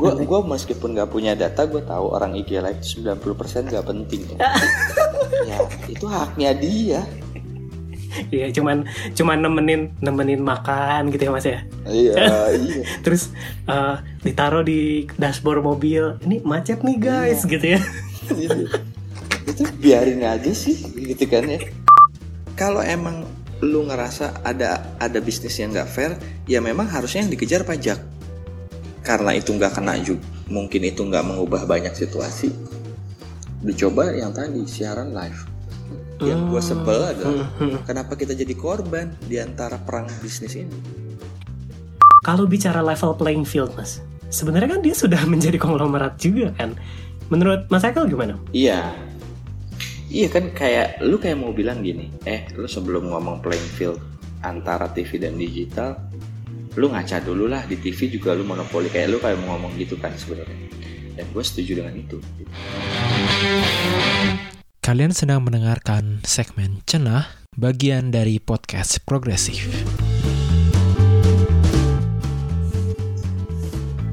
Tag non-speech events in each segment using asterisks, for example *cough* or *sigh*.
gue gua meskipun nggak punya data gue tahu orang IG live 90% nggak penting ya. *laughs* ya itu haknya dia Iya, cuman cuman nemenin nemenin makan gitu ya Mas ya. iya *laughs* iya Terus eh, ditaruh di dashboard mobil. Ini macet nih guys gitu ya. Iya. itu biarin aja sih gitu kan ya kalau emang lu ngerasa ada ada bisnis yang nggak fair ya memang harusnya yang dikejar pajak karena itu nggak kena juga mungkin itu nggak mengubah banyak situasi dicoba yang tadi siaran live yang gue sebel adalah kenapa kita jadi korban di antara perang bisnis ini Kalau bicara level playing field Mas, sebenarnya kan dia sudah *laughs* menjadi konglomerat juga kan. Menurut Mas Ekel gimana? Iya. Iya kan kayak lu kayak mau bilang gini, eh lu sebelum ngomong playing field antara TV dan digital, lu ngaca dulu lah di TV juga lu monopoli kayak lu kayak mau ngomong gitu kan sebenarnya. Dan gue setuju dengan itu. Kalian sedang mendengarkan segmen Cenah, bagian dari podcast progresif.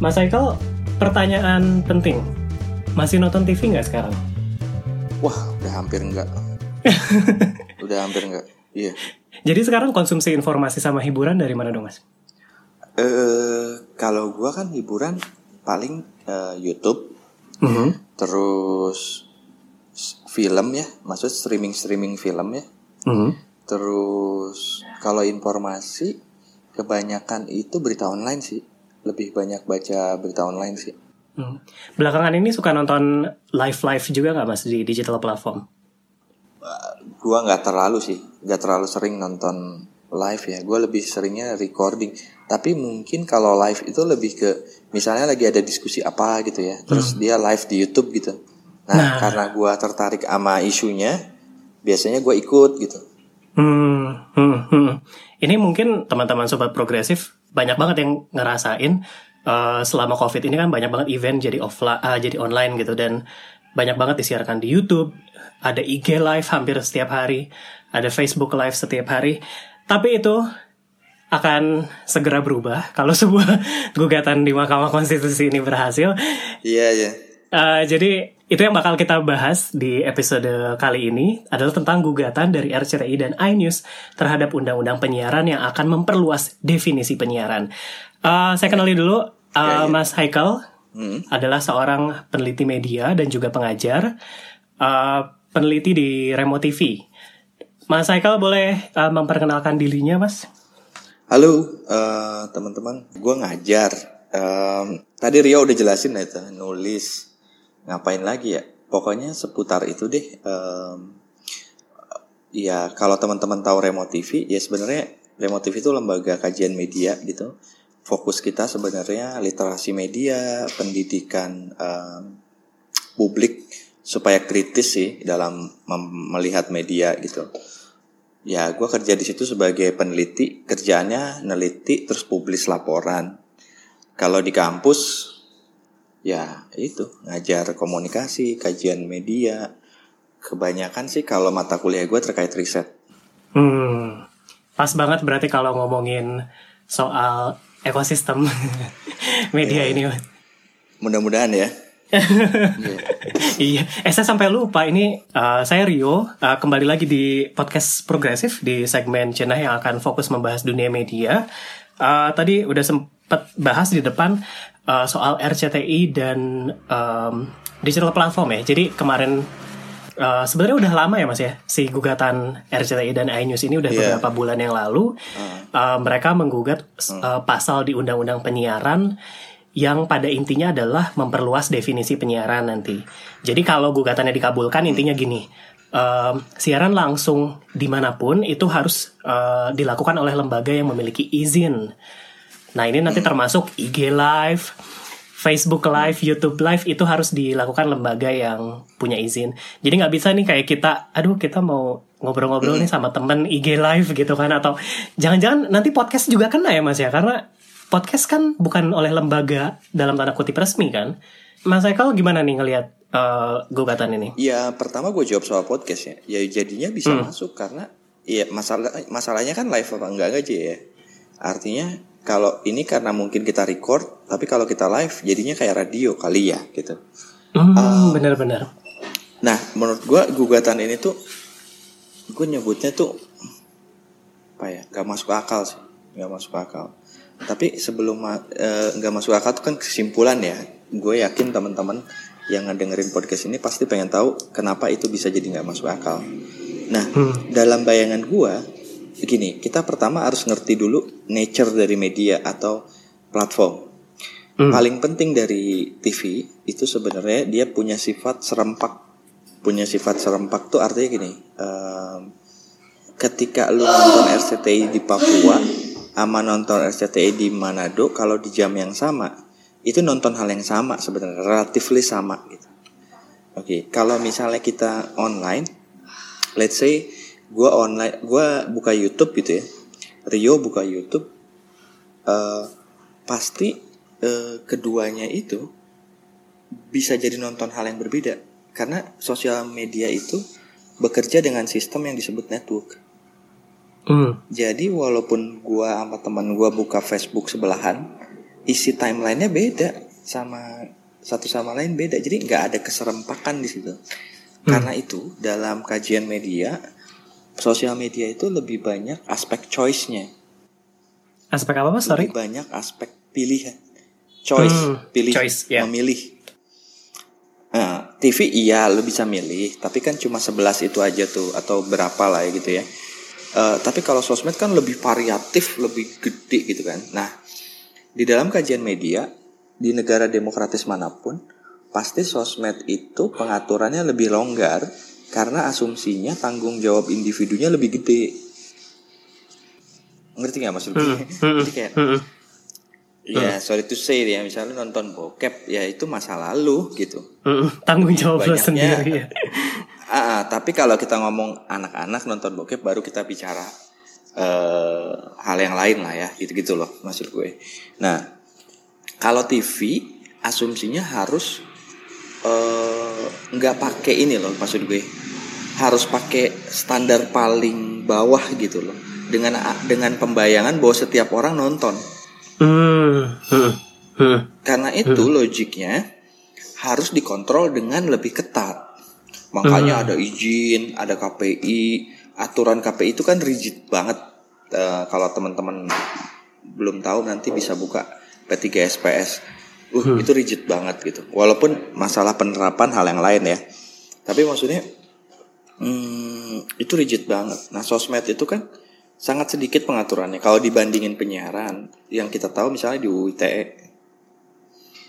Mas Ekel, pertanyaan penting. Masih nonton TV nggak sekarang? Wah, udah hampir enggak. *laughs* udah hampir enggak. Iya. Jadi sekarang konsumsi informasi sama hiburan dari mana dong Mas? Eh kalau gua kan hiburan paling eh, YouTube, Mhm. terus s- film ya, maksud streaming streaming film ya. Mhm. Terus kalau informasi kebanyakan itu berita online sih. Lebih banyak baca berita online sih. Hmm. Belakangan ini suka nonton live-live juga nggak mas di digital platform? Gua nggak terlalu sih, nggak terlalu sering nonton live ya. Gua lebih seringnya recording. Tapi mungkin kalau live itu lebih ke misalnya lagi ada diskusi apa gitu ya. Terus dia live di YouTube gitu. Nah, karena gua tertarik sama isunya, biasanya gua ikut gitu. Hmm, hmm, hmm. Ini mungkin teman-teman sobat progresif banyak banget yang ngerasain eh, selama covid ini kan banyak banget event jadi offline, jadi online gitu dan banyak banget disiarkan di YouTube, ada IG live hampir setiap hari, ada Facebook live setiap hari. Tapi itu akan segera berubah kalau *laughs* sebuah gugatan di Mahkamah Konstitusi ini berhasil. Iya, iya. Uh, jadi itu yang bakal kita bahas di episode kali ini adalah tentang gugatan dari RCTI dan iNews terhadap undang-undang penyiaran yang akan memperluas definisi penyiaran. Uh, saya kenali dulu uh, Ya, ya. Mas Haikal Hmm. adalah seorang peneliti media dan juga pengajar, uh, peneliti di Remo TV. Mas Haikal boleh uh, memperkenalkan dirinya, Mas? Halo eh, teman-teman, gue ngajar. Em, tadi Rio udah jelasin lah itu nulis, ngapain lagi ya? Pokoknya seputar itu deh. Em, ya kalau teman-teman tahu Remo TV, ya sebenarnya Remo TV itu lembaga kajian media gitu. Fokus kita sebenarnya literasi media, pendidikan em, publik supaya kritis sih dalam melihat media gitu. Ya, gue kerja di situ sebagai peneliti. Kerjaannya neliti terus publis laporan. Kalau di kampus, ya itu ngajar komunikasi, kajian media. Kebanyakan sih kalau mata kuliah gue terkait riset. Hmm, pas banget berarti kalau ngomongin soal ekosistem *laughs* media ini. Mas. Mudah-mudahan ya. Iya, eh saya sampai lupa ini eh, saya Rio eh, kembali lagi di podcast progresif di segmen Cenah yang akan fokus membahas dunia media. Eh, tadi udah sempet bahas di depan eh, soal RCTI dan em, digital platform ya. Jadi kemarin eh, sebenarnya udah lama ya mas ya si gugatan RCTI dan iNews ini udah Iya. beberapa bulan yang lalu eh, mereka menggugat eh, pasal di undang-undang penyiaran yang pada intinya adalah memperluas definisi penyiaran nanti. Jadi kalau gugatannya dikabulkan intinya gini, em, siaran langsung di mana pun itu harus eh, dilakukan oleh lembaga yang memiliki izin. Nah ini nanti termasuk IG Live, Facebook Live, YouTube Live itu harus dilakukan lembaga yang punya izin. Jadi nggak bisa nih kayak kita, aduh kita mau ngobrol-ngobrol nih sama temen IG Live gitu kan atau jangan-jangan nanti podcast juga kena ya mas ya karena podcast kan bukan oleh lembaga dalam tanda kutip resmi kan. Mas Eko gimana nih ngelihat eh, gugatan ini? Ya pertama gue jawab soal podcast ya. Ya jadinya bisa masuk karena ya masalah masalahnya kan live apa enggak aja ya. Artinya kalau ini karena mungkin kita record tapi kalau kita live jadinya kayak radio kali ya gitu Hmm, benar-benar. nah menurut gue gugatan ini tuh gue nyebutnya tuh apa ya nggak masuk akal sih nggak masuk akal. Tapi sebelum eh, nggak masuk akal tuh kan kesimpulan ya. Gue yakin teman-teman yang ngedengerin podcast ini pasti pengen tahu kenapa itu bisa jadi nggak masuk akal. Nah dalam bayangan gue begini kita pertama harus ngerti dulu nature dari media atau platform. Hmm. paling penting dari TV itu sebenarnya dia punya sifat serempak. Punya sifat serempak tuh artinya gini em, ketika lu nonton RCTI di Papua sama nonton RCTI di Manado kalau di jam yang sama itu nonton hal yang sama sebenarnya relatively sama gitu oke kalau misalnya kita online let's say gua online gua buka YouTube gitu ya Rio buka YouTube eh, pasti eh, keduanya itu bisa jadi nonton hal yang berbeda karena sosial media itu bekerja dengan sistem yang disebut network. Hmm. Jadi walaupun gua sama teman gua buka Facebook sebelahan, isi timelinenya beda sama satu sama lain beda. Jadi nggak ada keserempakan di situ. Karena itu dalam kajian media, sosial media itu lebih banyak aspek choice-nya. Aspek apa mas? Sorry. Lebih banyak aspek pilihan. Choice, Hmm, pilih, choice, ya. memilih. Nah, TV iya lu bisa milih, tapi kan cuma 11 itu aja tuh atau berapa lah ya gitu ya. Eh, tapi kalau sosmed kan lebih variatif, lebih gede gitu kan. Nah, di dalam kajian media di negara demokratis mana pun pasti sosmed itu pengaturannya lebih longgar karena asumsinya tanggung jawab individunya lebih gede. Ngerti nggak maksud gue? hmm, *laughs* Jadi kayak Hmm. Ya, sorry to say ya, misalnya nonton bokep, ya itu masa lalu gitu. Hmm. Tanggung jawab lo sendiri ya. *laughs* Ah, ah, tapi kalau kita ngomong anak-anak nonton bokep, baru kita bicara eh hal yang lain lah ya, gitu-gitu loh, maksud gue. Nah, kalau TV, asumsinya harus eh, nggak pakai ini loh, maksud gue, harus pakai standar paling bawah gitu loh, dengan dengan pembayangan bahwa setiap orang nonton. Hmm. Hmm. Hmm. Karena itu logiknya harus dikontrol dengan lebih ketat. Makanya ada izin, ada KPI, aturan KPI itu kan rigid banget. Eh, kalau teman-teman belum tahu nanti bisa buka P3SPS. Uh, itu rigid banget gitu. Walaupun masalah penerapan hal yang lain ya. Tapi maksudnya hmm, itu rigid banget. Nah, sosmed itu kan sangat sedikit pengaturannya. Kalau dibandingin penyiaran, yang kita tahu misalnya di UITE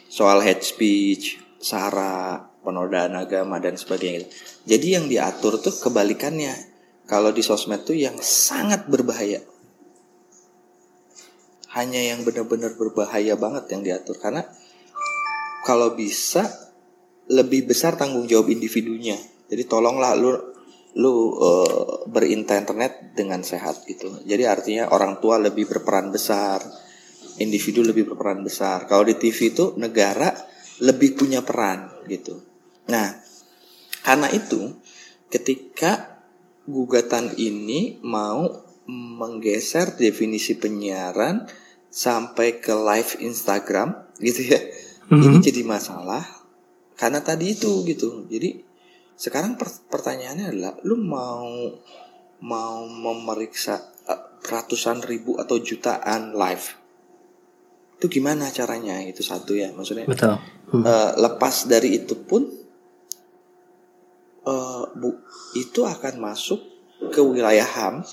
soal hate speech, sara, penodaan agama dan sebagainya. Jadi yang diatur tuh kebalikannya. Kalau di sosmed tuh yang sangat berbahaya. Hanya yang benar-benar berbahaya banget yang diatur karena kalau bisa lebih besar tanggung jawab individunya. Jadi tolonglah lu lu eh, berinternet dengan sehat gitu. Jadi artinya orang tua lebih berperan besar, individu lebih berperan besar. Kalau di TV itu negara lebih punya peran gitu. Nah, karena itu ketika gugatan ini mau menggeser definisi penyiaran sampai ke live Instagram gitu ya. Ini jadi masalah karena tadi itu gitu. Jadi sekarang per- pertanyaannya adalah lu mau mau memeriksa eh, ratusan ribu atau jutaan live itu gimana caranya itu satu ya maksudnya Betul. Hmm. Eh, lepas dari itu pun eh, bu itu akan masuk ke wilayah ham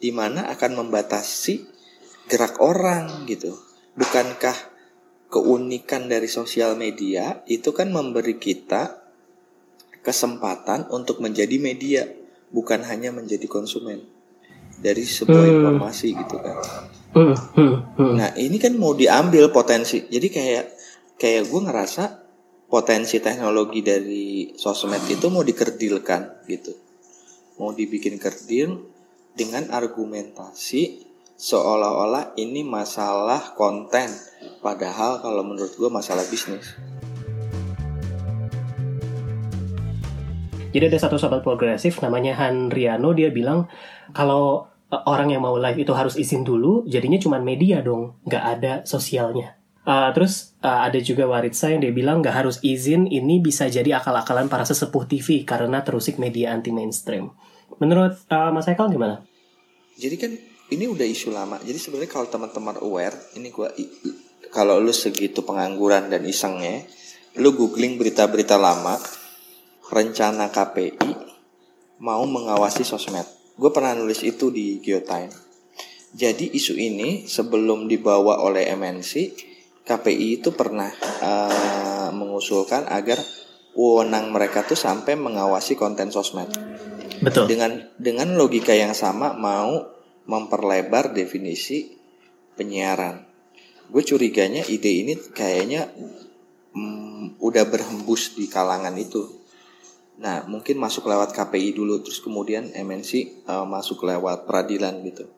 di mana akan membatasi gerak orang gitu bukankah keunikan dari sosial media itu kan memberi kita kesempatan untuk menjadi media bukan hanya menjadi konsumen dari sebuah Hmm. informasi gitu kan Hmm. Hmm. Hmm. Nah ini kan mau diambil potensi. Jadi kayak kayak gue ngerasa potensi teknologi dari sosmed itu mau dikerdilkan gitu. Mau dibikin kerdil dengan argumentasi seolah-olah ini masalah konten. Padahal kalau menurut gue masalah bisnis. Jadi ada satu sobat progresif namanya Han Riano dia bilang kalau uh, orang yang mau live itu harus izin dulu, jadinya cuma media dong, nggak ada sosialnya. Uh, terus uh, ada juga Waritsa yang dia bilang nggak harus izin, ini bisa jadi akal-akalan para sesepuh TV karena terusik media anti mainstream. Menurut uh, Mas Eko gimana? Jadi kan ini udah isu lama. Jadi sebenarnya kalau teman-teman aware, ini gua kalau lu segitu pengangguran dan isengnya, lu googling berita-berita lama, rencana KPI mau mengawasi sosmed. Gue pernah nulis itu di Geotime. Jadi isu ini sebelum dibawa oleh MNC, KPI itu pernah uh, mengusulkan agar wewenang mereka tuh sampai mengawasi konten sosmed. Betul. Dengan dengan logika yang sama mau memperlebar definisi penyiaran. Gue curiganya ide ini kayaknya hmm, udah berhembus di kalangan itu Nah, mungkin masuk lewat KPI dulu, terus kemudian MNC uh, eh, masuk lewat peradilan gitu.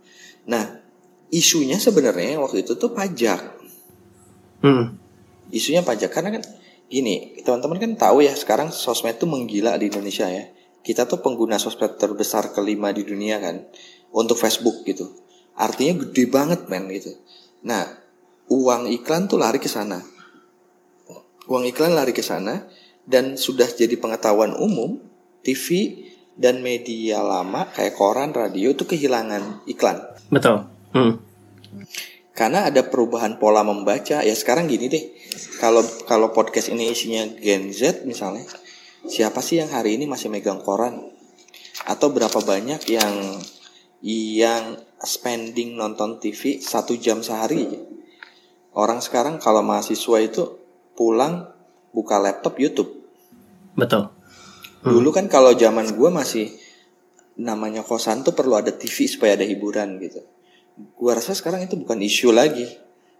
Nah, isunya sebenarnya waktu itu tuh pajak. Hmm. Isunya pajak karena kan gini, teman-teman kan tahu ya sekarang sosmed tuh menggila di Indonesia ya. Kita tuh pengguna sosmed terbesar kelima di dunia kan untuk Facebook gitu. Artinya gede banget men gitu. Nah, uang iklan tuh lari ke sana. Uang iklan lari ke sana dan sudah jadi pengetahuan umum TV dan media lama kayak koran, radio itu kehilangan iklan. Betul. Hmm. Karena ada perubahan pola membaca. Ya sekarang gini deh. Kalau kalau podcast ini isinya Gen Z misalnya, siapa sih yang hari ini masih megang koran? Atau berapa banyak yang yang spending nonton TV satu jam sehari? Orang sekarang kalau mahasiswa itu pulang buka laptop YouTube Betul. Hmm. Dulu kan kalau zaman gue masih namanya kosan tuh perlu ada TV supaya ada hiburan gitu. Gue rasa sekarang itu bukan isu lagi.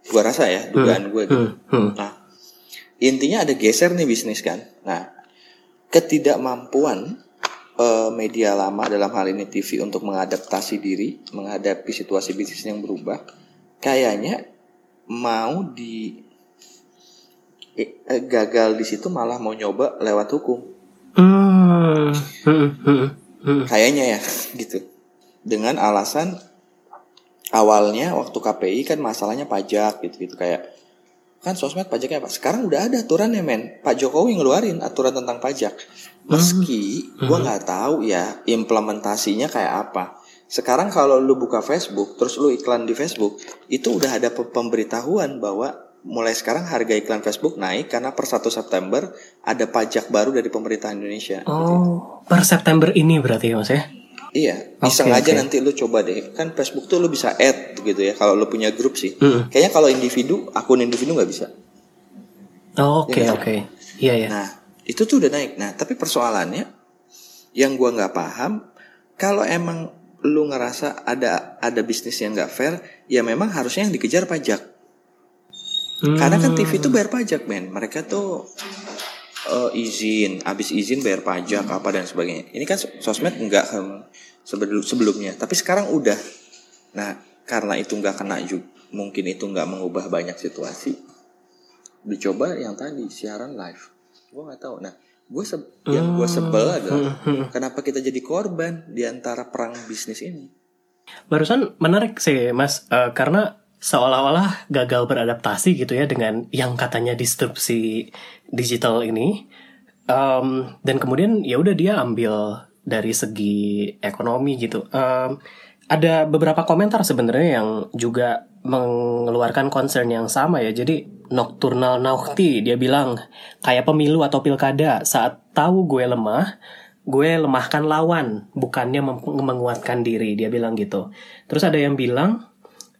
Gue rasa ya dugaan hmm. gue gitu. Hmm. Hmm. Nah intinya ada geser nih bisnis kan. Nah ketidakmampuan uh, media lama dalam hal ini TV untuk mengadaptasi diri menghadapi situasi bisnis yang berubah, kayaknya mau di gagal di situ malah mau nyoba lewat hukum. Hmm. *laughs* Kayaknya ya gitu. Dengan alasan awalnya waktu KPI kan masalahnya pajak gitu-gitu kayak kan sosmed pajaknya apa? Sekarang udah ada aturan ya men. Pak Jokowi ngeluarin aturan tentang pajak. Meski hmm. gue nggak tahu ya implementasinya kayak apa. Sekarang kalau lu buka Facebook, terus lu iklan di Facebook, itu udah ada pemberitahuan bahwa mulai sekarang harga iklan Facebook naik karena per 1 September ada pajak baru dari pemerintah Indonesia. Oh, gitu. per September ini berarti ya Mas ya? Iya, bisa okay, aja nanti lu coba deh. Kan Facebook tuh lu bisa add gitu ya kalau lu punya grup sih. Mm. Kayaknya kalau individu, akun individu nggak bisa. Oh, oke ya, oke. Okay. Iya ya. Nah, itu tuh udah naik. Nah, tapi persoalannya yang gua nggak paham kalau emang lu ngerasa ada ada bisnis yang nggak fair, ya memang harusnya yang dikejar pajak Hmm. Karena kan TV itu bayar pajak, men. Mereka tuh uh, izin, habis izin bayar pajak apa dan sebagainya. Ini kan sosmed enggak um, sebelum sebelumnya, tapi sekarang udah. Nah, karena itu enggak kena juga, mungkin itu enggak mengubah banyak situasi. Dicoba yang tadi siaran live. Gue nggak tahu. Nah, gue se yang gue sebel hmm. adalah kenapa kita jadi korban di antara perang bisnis ini. Barusan menarik sih, Mas, uh, karena seolah-olah gagal beradaptasi gitu ya dengan yang katanya disrupsi digital ini. Um, dan kemudian ya udah dia ambil dari segi ekonomi gitu. Um, ada beberapa komentar sebenarnya yang juga mengeluarkan concern yang sama ya. Jadi Nocturnal Naughty dia bilang kayak pemilu atau pilkada saat tahu gue lemah gue lemahkan lawan bukannya menguatkan diri. Dia bilang gitu. Terus ada yang bilang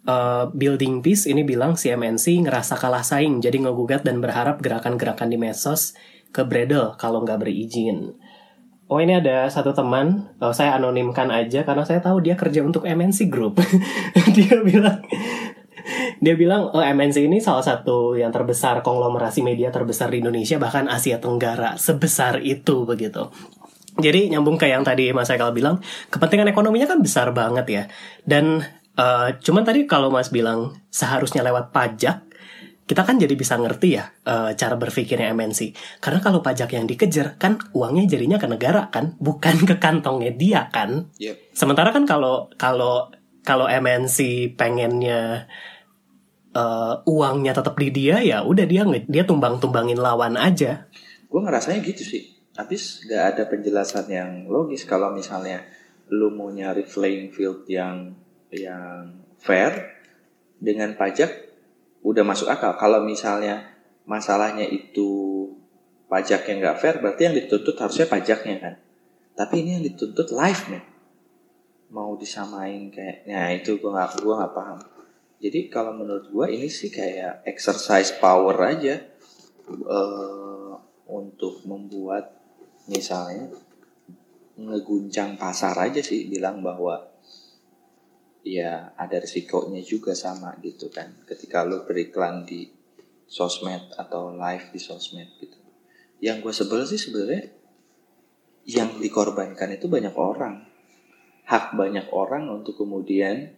uh, Building Peace ini bilang CMNC ngerasa kalah saing jadi ngegugat dan berharap gerakan-gerakan di medsos ke Bredel kalau nggak berizin. Oh ini ada satu teman, oh, saya anonimkan aja karena saya tahu dia kerja untuk MNC Group. *laughs* dia bilang, dia bilang oh, MNC ini salah satu yang terbesar konglomerasi media terbesar di Indonesia bahkan Asia Tenggara sebesar itu begitu. Jadi nyambung ke yang tadi Mas Ekal bilang, kepentingan ekonominya kan besar banget ya. Dan Uh, cuman tadi kalau Mas bilang seharusnya lewat pajak, kita kan jadi bisa ngerti ya uh, cara berpikirnya MNC. Karena kalau pajak yang dikejar kan uangnya jadinya ke negara kan, bukan ke kantongnya dia kan. Yep. Sementara kan kalau kalau kalau MNC pengennya uh, uangnya tetap di dia ya udah dia dia tumbang-tumbangin lawan aja. Gue ngerasanya gitu sih. Habis gak ada penjelasan yang logis kalau misalnya lu mau nyari playing field yang yang fair dengan pajak udah masuk akal. Kalau misalnya masalahnya itu pajak yang nggak fair, berarti yang dituntut harusnya pajaknya kan. Tapi ini yang dituntut live nih. Mau disamain kayak, nah itu gue nggak gua nggak paham. Jadi kalau menurut gue ini sih kayak exercise power aja uh, untuk membuat misalnya ngeguncang pasar aja sih bilang bahwa ya ada risikonya juga sama gitu kan. Ketika lo beriklan di sosmed atau live di sosmed gitu. Yang gue sebel sih sebenarnya yang dikorbankan itu banyak orang. Hak banyak orang untuk kemudian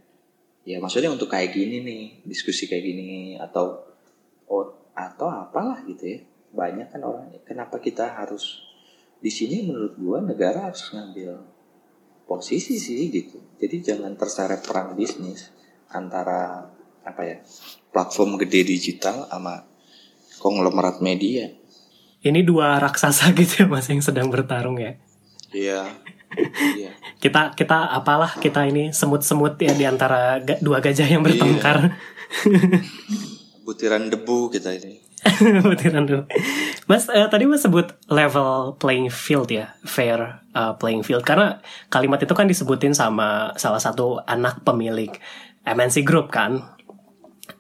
ya maksudnya untuk kayak gini nih diskusi kayak gini atau oh, atau apalah gitu ya. Banyak kan orang kenapa kita harus di sini menurut gue negara harus ngambil posisi sih gitu. Jadi jangan terseret perang bisnis antara apa ya platform gede digital sama konglomerat media. Ini dua raksasa *laughs* gitu ya mas yang sedang bertarung ya. Iya. iya. kita kita apalah kita ini semut-semut ya di antara dua gajah yang bertengkar. Iya. *laughs* Butiran debu kita ini. *laughs* Butiran debu. Mas uh, tadi mas sebut level playing field ya, fair uh, playing field karena kalimat itu kan disebutin sama salah satu anak pemilik MNC Group kan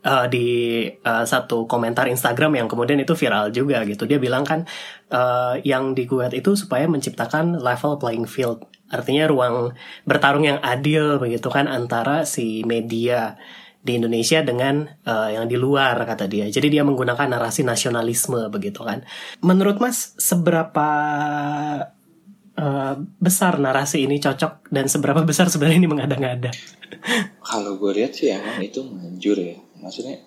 uh, di uh, satu komentar Instagram yang kemudian itu viral juga gitu. Dia bilang kan uh, yang digugat itu supaya menciptakan level playing field. Artinya ruang bertarung yang adil begitu kan antara si media di Indonesia dengan uh, yang di luar kata dia. Jadi dia menggunakan narasi nasionalisme begitu kan. Menurut Mas seberapa uh, besar narasi ini cocok dan seberapa besar sebenarnya ini mengada-ngada? *laughs* Kalau gue lihat sih emang itu manjur ya. Maksudnya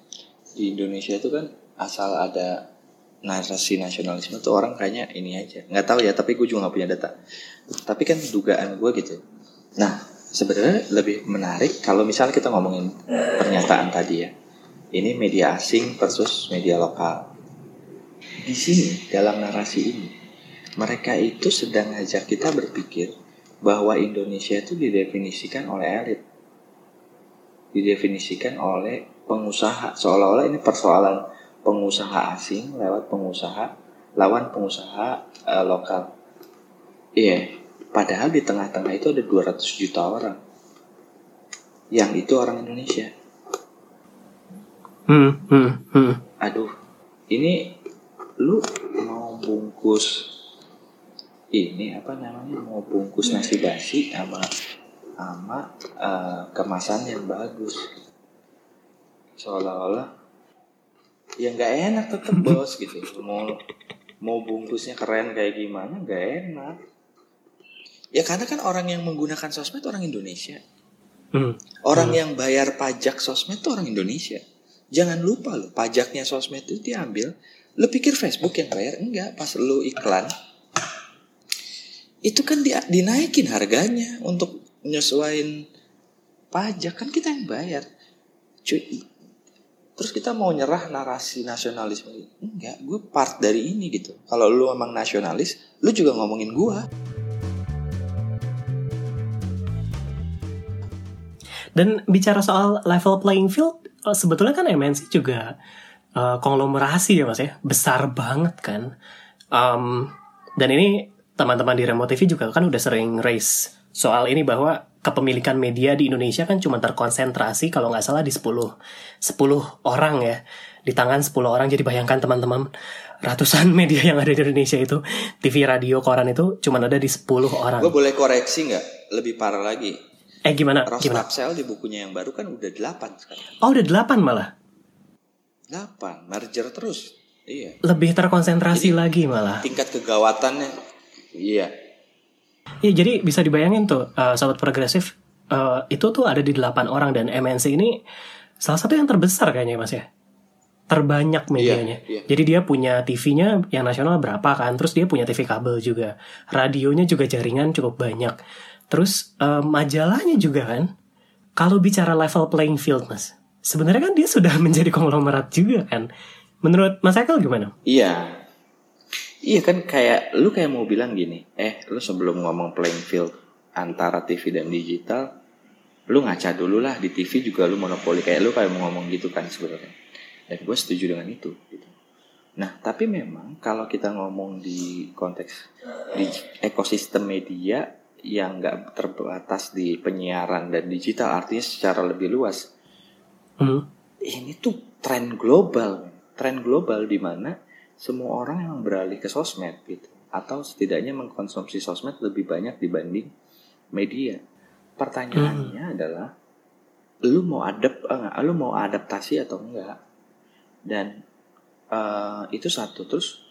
di Indonesia itu kan asal ada narasi nasionalisme tuh orang kayaknya ini aja. Nggak tahu ya, tapi gue juga nggak punya data. Tapi kan dugaan gue gitu. Nah, sebenarnya lebih menarik kalau misalnya kita ngomongin pernyataan tadi ya. Ini media asing versus media lokal. Di sini dalam narasi ini mereka itu sedang ngajak kita berpikir bahwa Indonesia itu didefinisikan oleh elit. Didefinisikan oleh pengusaha seolah-olah ini persoalan pengusaha asing lewat pengusaha lawan pengusaha uh, lokal. Iya, yeah Padahal di tengah-tengah itu ada 200 juta orang. Yang itu orang Indonesia. Hmm, hmm, hmm. Aduh, ini lu mau bungkus ini apa namanya mau bungkus nasi basi sama sama uh, kemasan yang bagus seolah-olah ya nggak enak tetep *laughs* bos gitu mau mau bungkusnya keren kayak gimana nggak enak Ya karena kan orang yang menggunakan sosmed orang Indonesia. Hmm. Orang hmm. yang bayar pajak sosmed itu orang Indonesia. Jangan lupa loh, pajaknya sosmed itu diambil. Lu pikir Facebook yang bayar? Enggak, pas lu iklan. Itu kan di, dinaikin harganya untuk menyesuaikan pajak. Kan kita yang bayar. Cuy, terus kita mau nyerah narasi nasionalisme enggak gue part dari ini gitu kalau lu emang nasionalis lu juga ngomongin gue Dan bicara soal level playing field, eh, sebetulnya kan MNC juga uh, konglomerasi ya mas ya, besar banget kan. Um, dan ini teman-teman di Remote TV juga kan udah sering raise soal ini bahwa kepemilikan media di Indonesia kan cuma terkonsentrasi kalau nggak salah di 10 10 orang ya. Di tangan 10 orang. Jadi bayangkan teman-teman ratusan *laughs* media yang ada di Indonesia itu TV radio koran itu cuma ada di 10 orang. Gue boleh koreksi nggak? Lebih parah lagi Eh gimana? Ross gimana? Rapsel di bukunya yang baru kan udah 8 sekarang. Oh udah 8 malah? 8, merger terus. Iya. Lebih terkonsentrasi jadi, lagi malah. Tingkat kegawatannya. Iya. Iya jadi bisa dibayangin tuh uh, sobat progresif uh, itu tuh ada di 8 orang dan MNC ini salah satu yang terbesar kayaknya Mas ya. Terbanyak medianya. Iya, iya. Jadi dia punya TV-nya yang nasional berapa kan, terus dia punya TV kabel juga. Radionya juga jaringan cukup banyak Terus uh, majalahnya juga kan kalau bicara level playing field mas, sebenarnya kan dia sudah *laughs* menjadi konglomerat juga kan. Menurut Mas Ekel gimana? Iya. Iya kan kayak lu kayak mau bilang gini, eh lu sebelum ngomong playing field antara TV dan digital, lu ngaca dulu lah di TV juga lu monopoli kayak lu kayak mau ngomong gitu kan sebenarnya. Dan gue setuju dengan itu. Gitu. Nah tapi memang kalau kita ngomong di konteks di ekosistem media yang nggak terbatas di penyiaran dan digital, artinya secara lebih luas, Hmm. ini tuh tren global, tren global di mana semua orang yang beralih ke sosmed gitu, atau setidaknya mengkonsumsi sosmed lebih banyak dibanding media. Pertanyaannya adalah, lu mau adap, eh, lu mau adaptasi atau enggak? Dan eh, itu satu terus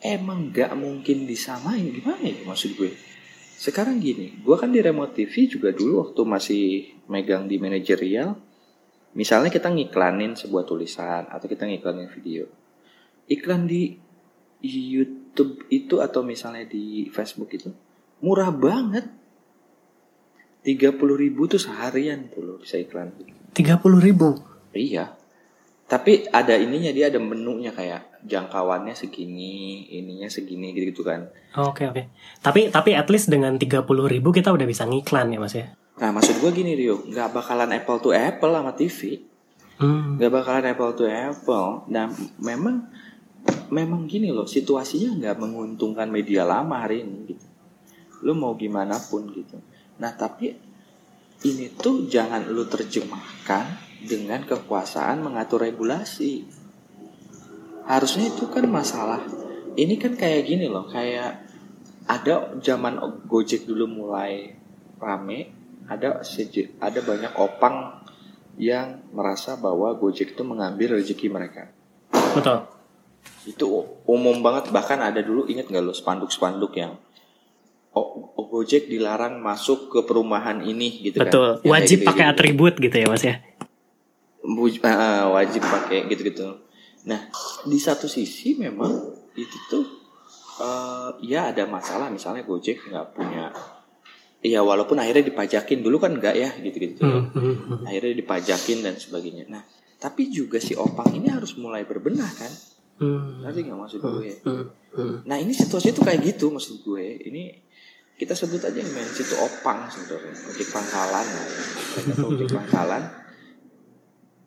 emang nggak mungkin disamain gimana ya maksud gue? Sekarang gini, gue kan di remote TV juga dulu waktu masih megang di manajerial, misalnya kita ngiklanin sebuah tulisan atau kita ngiklanin video. Iklan di YouTube itu atau misalnya di Facebook itu murah banget. 30 ribu tuh seharian tuh lo bisa iklan. 30 ribu. iya tapi ada ininya dia ada menunya kayak jangkauannya segini ininya segini gitu gitu kan Oke oke. Tapi tapi at least dengan 30 ribu kita udah bisa ngiklan ya mas ya. nah maksud gue gini Rio nggak bakalan apple to apple sama TV Hmm. nggak bakalan apple to apple dan memang memang gini loh situasinya nggak menguntungkan media lama hari ini gitu lu mau gimana pun gitu nah tapi ini tuh jangan lu terjemahkan dengan kekuasaan mengatur regulasi harusnya itu kan masalah ini kan kayak gini loh kayak ada zaman Gojek dulu mulai rame ada seje- ada banyak opang yang merasa bahwa Gojek itu mengambil rezeki mereka Betul. itu umum banget bahkan ada dulu inget nggak lo spanduk-spanduk yang oh, oh, Gojek dilarang masuk ke perumahan ini gitu Betul. kan Yang Wajib kayak pakai gitu-gitu. atribut gitu ya mas ya. Ah, *laughs* wajib pakai gitu-gitu. Nah, di satu sisi memang itu tuh eh, ya ada masalah misalnya Gojek nggak punya ya walaupun akhirnya dipajakin dulu kan nggak ya gitu-gitu. Hmm, hmm, hmm. Akhirnya dipajakin dan sebagainya. Nah, tapi juga si Opang ini harus mulai berbenah kan? Hmm. Ngerti nggak maksud gue? Hmm, hmm. Nah, ini situasi itu kayak gitu maksud gue. Ini kita sebut aja nih men situ Opang sebenarnya, ojek pangkalan. ya. Ojek pangkalan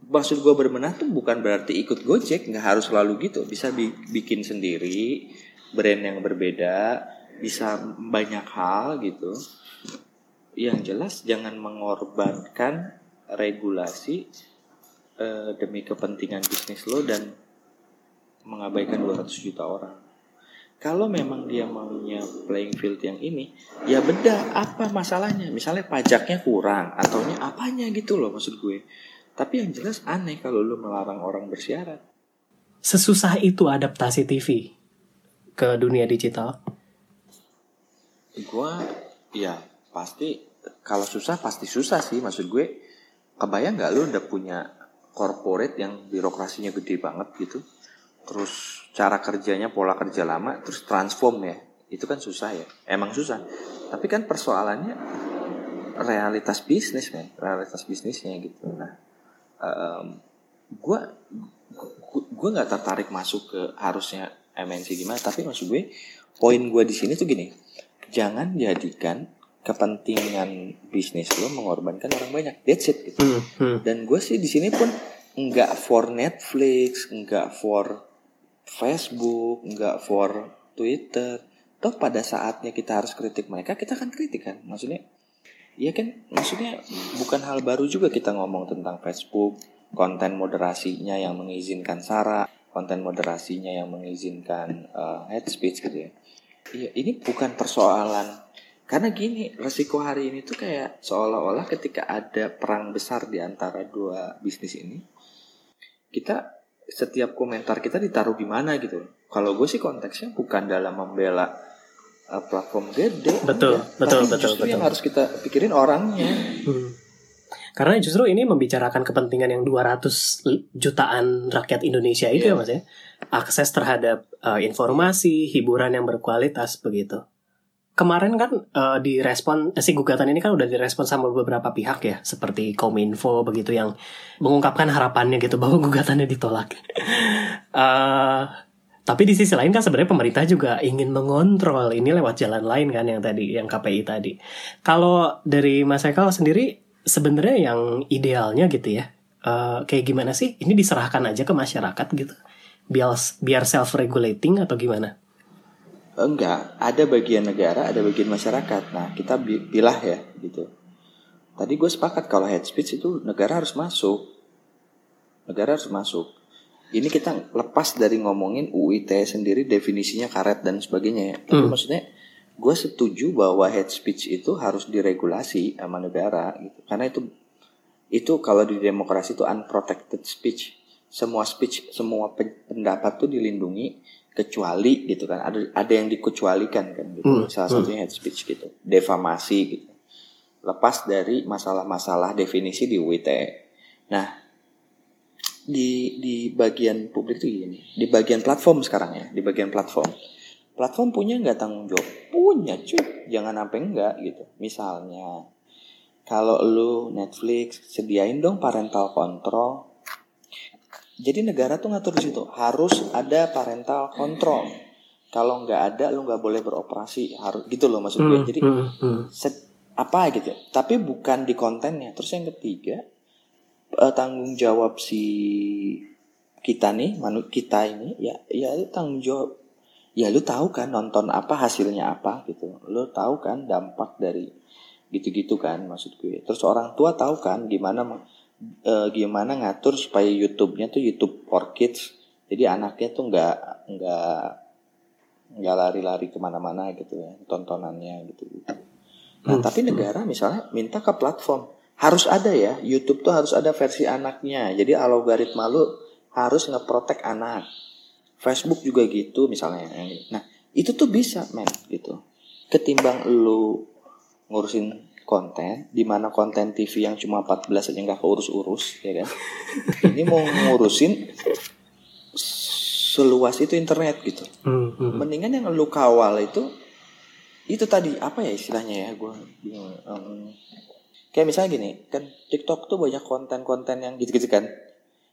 maksud gue berbenah tuh bukan berarti ikut Gojek nggak harus selalu gitu. Bisa bi- bikin sendiri brand yang berbeda bisa banyak hal gitu. Yang jelas jangan mengorbankan regulasi eh, demi kepentingan bisnis lo dan mengabaikan 200 juta orang. Kalau memang dia maunya playing field yang ini ya beda apa masalahnya? Misalnya pajaknya kurang ataunya apanya gitu loh maksud gue tapi yang jelas aneh kalau lu melarang orang bersiaran. Sesusah itu adaptasi TV ke dunia digital. Gua ya pasti kalau susah pasti susah sih maksud gue. Kebayang nggak lu udah punya corporate yang birokrasinya gede banget gitu. Terus cara kerjanya pola kerja lama terus transform ya. Itu kan susah ya. Emang susah. Tapi kan persoalannya realitas bisnis men, realitas bisnisnya gitu. Nah, gue gue nggak tertarik masuk ke harusnya MNC gimana tapi maksud gue poin gue di sini tuh gini jangan jadikan kepentingan bisnis lo mengorbankan orang banyak that's it gitu. Hmm, hmm. dan gue sih di sini pun nggak for Netflix nggak for Facebook nggak for Twitter toh pada saatnya kita harus kritik mereka kita akan kritik kan maksudnya Iya kan, maksudnya bukan hal baru juga kita ngomong tentang Facebook, konten moderasinya yang mengizinkan sara, konten moderasinya yang mengizinkan uh, hate speech gitu ya. Iya, ini bukan persoalan karena gini, resiko hari ini tuh kayak seolah-olah ketika ada perang besar di antara dua bisnis ini, kita setiap komentar kita ditaruh di mana gitu. Kalau gue sih konteksnya bukan dalam membela uh, platform gede. Betul, enggak. betul, Tapi betul, justru yang betul. harus kita pikirin orangnya. Hmm. Karena justru ini membicarakan kepentingan yang 200 jutaan rakyat Indonesia itu Iya. ya mas ya. Akses terhadap uh, informasi, hiburan yang berkualitas begitu. kemarin kan uh, direspon si gugatan ini kan udah direspon sama beberapa pihak ya seperti Kominfo begitu yang mengungkapkan harapannya gitu *laughs* bahwa gugatannya ditolak. *laughs* uh, tapi di sisi lain kan sebenarnya pemerintah juga ingin mengontrol ini lewat jalan lain kan yang tadi yang KPI tadi. Kalau dari Mas Eka sendiri sebenarnya yang idealnya gitu ya uh, kayak gimana sih? Ini diserahkan aja ke masyarakat gitu biar biar self regulating atau gimana? Enggak, ada bagian negara, ada bagian masyarakat. Nah, kita pilah ya gitu. Tadi gue sepakat kalau head speech itu negara harus masuk. Negara harus masuk. Ini kita lepas dari ngomongin UIT sendiri definisinya karet dan sebagainya ya. Tapi hmm. maksudnya gue setuju bahwa head speech itu harus diregulasi sama negara gitu. Karena itu itu kalau di demokrasi itu unprotected speech. Semua speech, semua pendapat tuh dilindungi kecuali gitu kan ada ada yang dikecualikan kan gitu hmm. salah hmm. satunya head speech gitu defamasi gitu lepas dari masalah-masalah definisi di UIT nah di di bagian publik itu gini di bagian platform sekarang ya di bagian platform platform punya nggak tanggung jawab punya cuy jangan sampai enggak gitu misalnya kalau lu Netflix sediain dong parental control jadi negara tuh ngatur di situ harus ada parental control. Kalau nggak ada, lu nggak boleh beroperasi. Harus gitu loh maksud gue. Hmm, Jadi hmm, hmm. Set, apa gitu. Tapi bukan di kontennya. Terus yang ketiga uh, tanggung jawab si kita nih, manut kita ini ya ya tanggung jawab. Ya lu tahu kan nonton apa hasilnya apa gitu. Lu tahu kan dampak dari gitu-gitu kan maksud gue. Terus orang tua tahu kan gimana uh, gimana ngatur supaya YouTube-nya tuh YouTube for kids jadi anaknya tuh nggak nggak nggak lari-lari ke mana-mana gitu ya tontonannya gitu nah hmm. tapi negara misalnya minta ke platform harus ada ya YouTube tuh harus ada versi anaknya. Jadi algoritma lu harus ngeprotek anak. Facebook juga gitu misalnya. Nah itu tuh bisa men gitu. Ketimbang lu ngurusin konten di mana konten TV yang cuma 14 aja nggak keurus-urus ya kan? *laughs* Ini mau ngurusin seluas itu internet gitu. Hmm, hmm. mendingan yang lu kawal itu itu tadi apa ya istilahnya ya? Gue um, kayak misalnya gini kan TikTok tuh banyak konten-konten yang gitu-gitu kan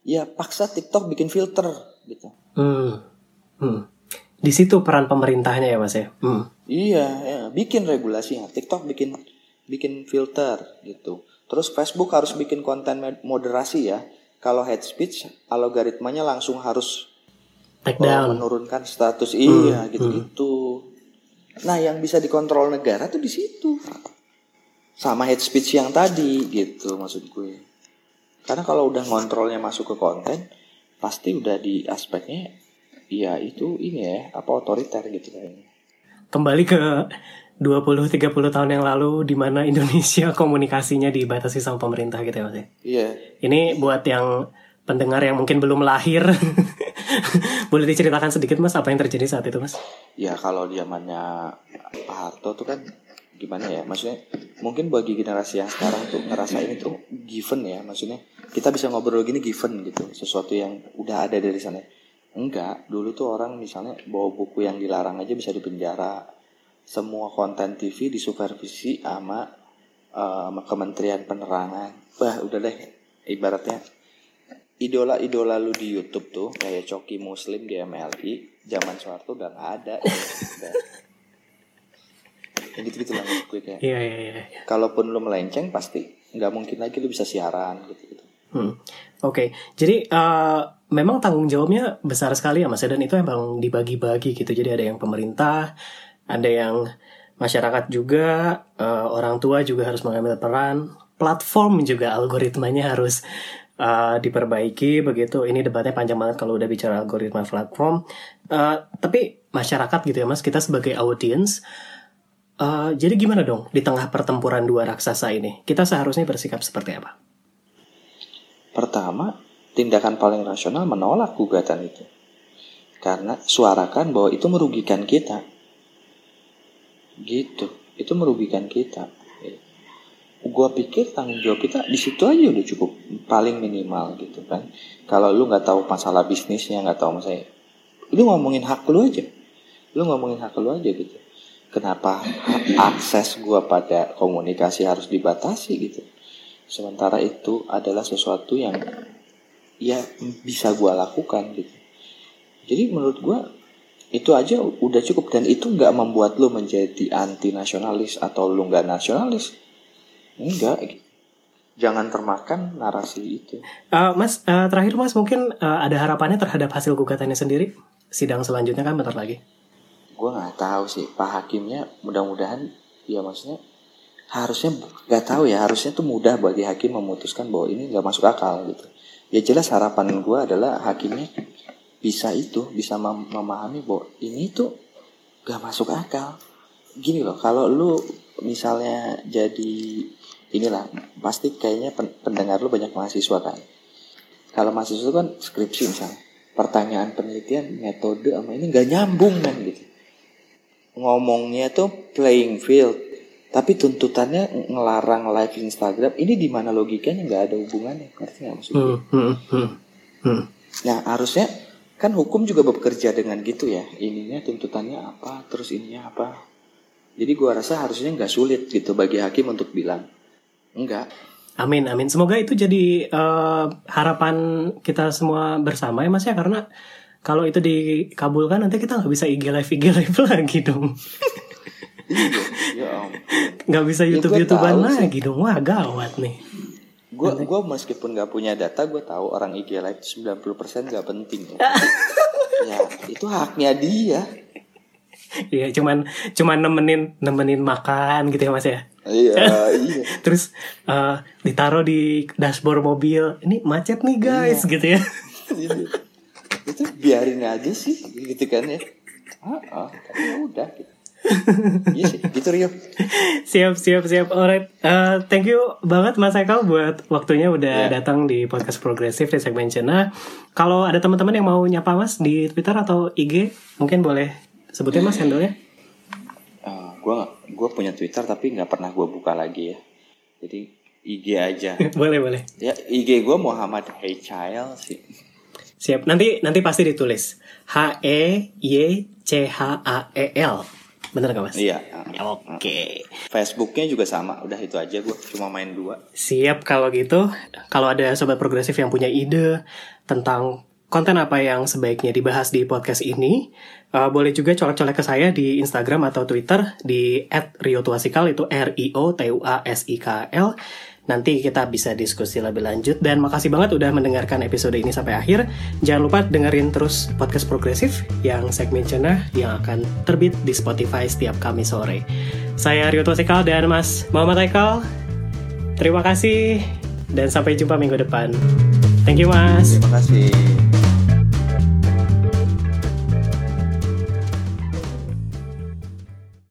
ya paksa TikTok bikin filter gitu hmm. Hmm. di situ peran pemerintahnya ya mas ya hmm. iya ya, bikin regulasinya TikTok bikin bikin filter gitu. Terus Facebook harus bikin konten moderasi ya. Kalau head speech algoritmanya langsung harus Take down. menurunkan status hmm. iya gitu-gitu. Hmm. Nah, yang bisa dikontrol negara tuh di situ. Sama head speech yang tadi gitu maksud gue. Karena kalau udah ngontrolnya masuk ke konten, pasti udah di aspeknya ya itu ini ya apa otoriter gitu kayaknya. Kembali ke 20-30 tahun yang lalu di mana Indonesia *laughs* komunikasinya dibatasi sama pemerintah gitu ya Mas ya? Iya. Ini buat yang pendengar yang mungkin belum lahir *laughs* boleh diceritakan sedikit Mas apa yang terjadi saat itu Mas? Ya kalau zamannya Pak Harto tuh kan gimana ya? Maksudnya mungkin bagi generasi yang sekarang tuh ngerasa ini tuh given ya. Maksudnya kita bisa ngobrol gini given gitu. Sesuatu yang udah ada dari sana. Enggak. Dulu tuh orang misalnya bawa buku yang dilarang aja bisa dipenjara. Semua konten TV disupervisi sama uh, Kementerian Penerangan. Bah, udah deh. Ibaratnya idola-idola lu di YouTube tuh kayak Coki Muslim di MLI zaman Soeharto udah gak ada. Ya, *laughs* gitu-gitu lah gue kayak. Iya, iya, iya. Kalaupun lu melenceng pasti nggak mungkin lagi lu bisa siaran gitu-gitu. Hmm. Oke, okay. jadi uh, memang tanggung jawabnya besar sekali ya Mas dan itu emang dibagi-bagi gitu. Jadi ada yang pemerintah, ada yang masyarakat juga, uh, orang tua juga harus mengambil peran, platform juga algoritmanya harus uh, diperbaiki begitu. Ini debatnya panjang banget kalau udah bicara algoritma platform. Uh, tapi masyarakat gitu ya mas, kita sebagai audience, uh, jadi gimana dong di tengah pertempuran dua raksasa ini? Kita seharusnya bersikap seperti apa? Pertama, tindakan paling rasional menolak gugatan itu. Karena suarakan bahwa itu merugikan kita gitu itu merugikan kita gue pikir tanggung jawab kita di situ aja udah cukup paling minimal gitu kan kalau lu nggak tahu masalah bisnisnya nggak tahu masalah lu ngomongin hak lu aja lu ngomongin hak lu aja gitu kenapa akses gue pada komunikasi harus dibatasi gitu. Sementara itu adalah sesuatu yang ya bisa gue lakukan gitu. Jadi menurut gue itu aja udah cukup dan itu nggak membuat lo menjadi anti nasionalis atau lo nggak nasionalis. Enggak jangan termakan narasi itu. Uh, mas uh, terakhir mas mungkin uh, ada harapannya terhadap hasil gugatannya sendiri? Sidang selanjutnya kan bentar lagi gue nggak tahu sih. Pak hakimnya mudah-mudahan ya maksudnya harusnya nggak tahu ya. Harusnya tuh mudah bagi hakim memutuskan bahwa ini nggak masuk akal gitu. Ya jelas harapan gue adalah hakimnya bisa itu bisa mem memahami bahwa ini tuh gak masuk akal. Gini loh kalau lu misalnya jadi inilah pasti kayaknya pendengar lu banyak mahasiswa kan. Kalau mahasiswa kan skripsi misalnya pertanyaan penelitian metode sama ini nggak nyambung kan gitu ngomongnya tuh playing field. Tapi tuntutannya ngelarang live Instagram ini di mana logikanya? Nggak ada hubungannya. Ngerti nggak maksudnya? Hmm, hmm, hmm, nah harusnya kan hukum juga bekerja dengan gitu ya. Ininya tuntutannya apa? Terus ininya apa? Jadi gua rasa harusnya nggak sulit gitu bagi hakim untuk bilang enggak Amin, amin. Semoga itu jadi uh, harapan kita semua bersama ya mas ya. Karena kalau itu dikabulkan nanti kita nggak bisa IG live IG live *laughs* lagi dong. ya, nggak bisa YouTube ya, YouTubean lagi dong. Wah gawat nih. Gue gue meskipun nggak punya data, gue tahu orang IG live 90% nggak penting. Ya. *laughs* ya itu haknya dia. Iya, cuman cuman nemenin nemenin makan gitu ya Mas ya. Iya, *laughs* iya. Terus uh, ditaruh di dashboard mobil. Ini macet nih guys iya. gitu ya. Itu biarin aja sih gitu kan ya ah, ah ya udah gitu. iya sih, gitu Rio. Siap, siap, siap. Alright, uh, thank you banget Mas Eko buat waktunya udah yeah. datang di podcast progresif di segmen Cina. Kalau ada teman-teman yang mau nyapa Mas di Twitter atau IG, mungkin boleh sebutin Mas handle-nya. Uh, gua gua punya Twitter tapi nggak pernah gua buka lagi ya. Jadi IG aja. *laughs* boleh, boleh. Ya, IG gua Muhammad Hey Child sih. Siap. Nanti nanti pasti ditulis H E Y C H A E L. Bener gak mas? Iya. Oke. Okay. Facebooknya juga sama. Udah itu aja gue cuma main dua. Siap kalau gitu. Kalau ada sobat progresif yang punya ide tentang konten apa yang sebaiknya dibahas di podcast ini, uh, boleh juga colek-colek ke saya di Instagram atau Twitter di @riotuasikal itu R I O T U A S I K L nanti kita bisa diskusi lebih lanjut. Dan makasih banget udah mendengarkan episode ini sampai akhir. Jangan lupa dengerin terus podcast progresif yang segmen cenah yang akan terbit di Spotify setiap Kamis sore. Saya Rio Tosikal dan Mas Muhammad Aikal. Terima kasih dan sampai jumpa minggu depan. Thank you Mas. Terima kasih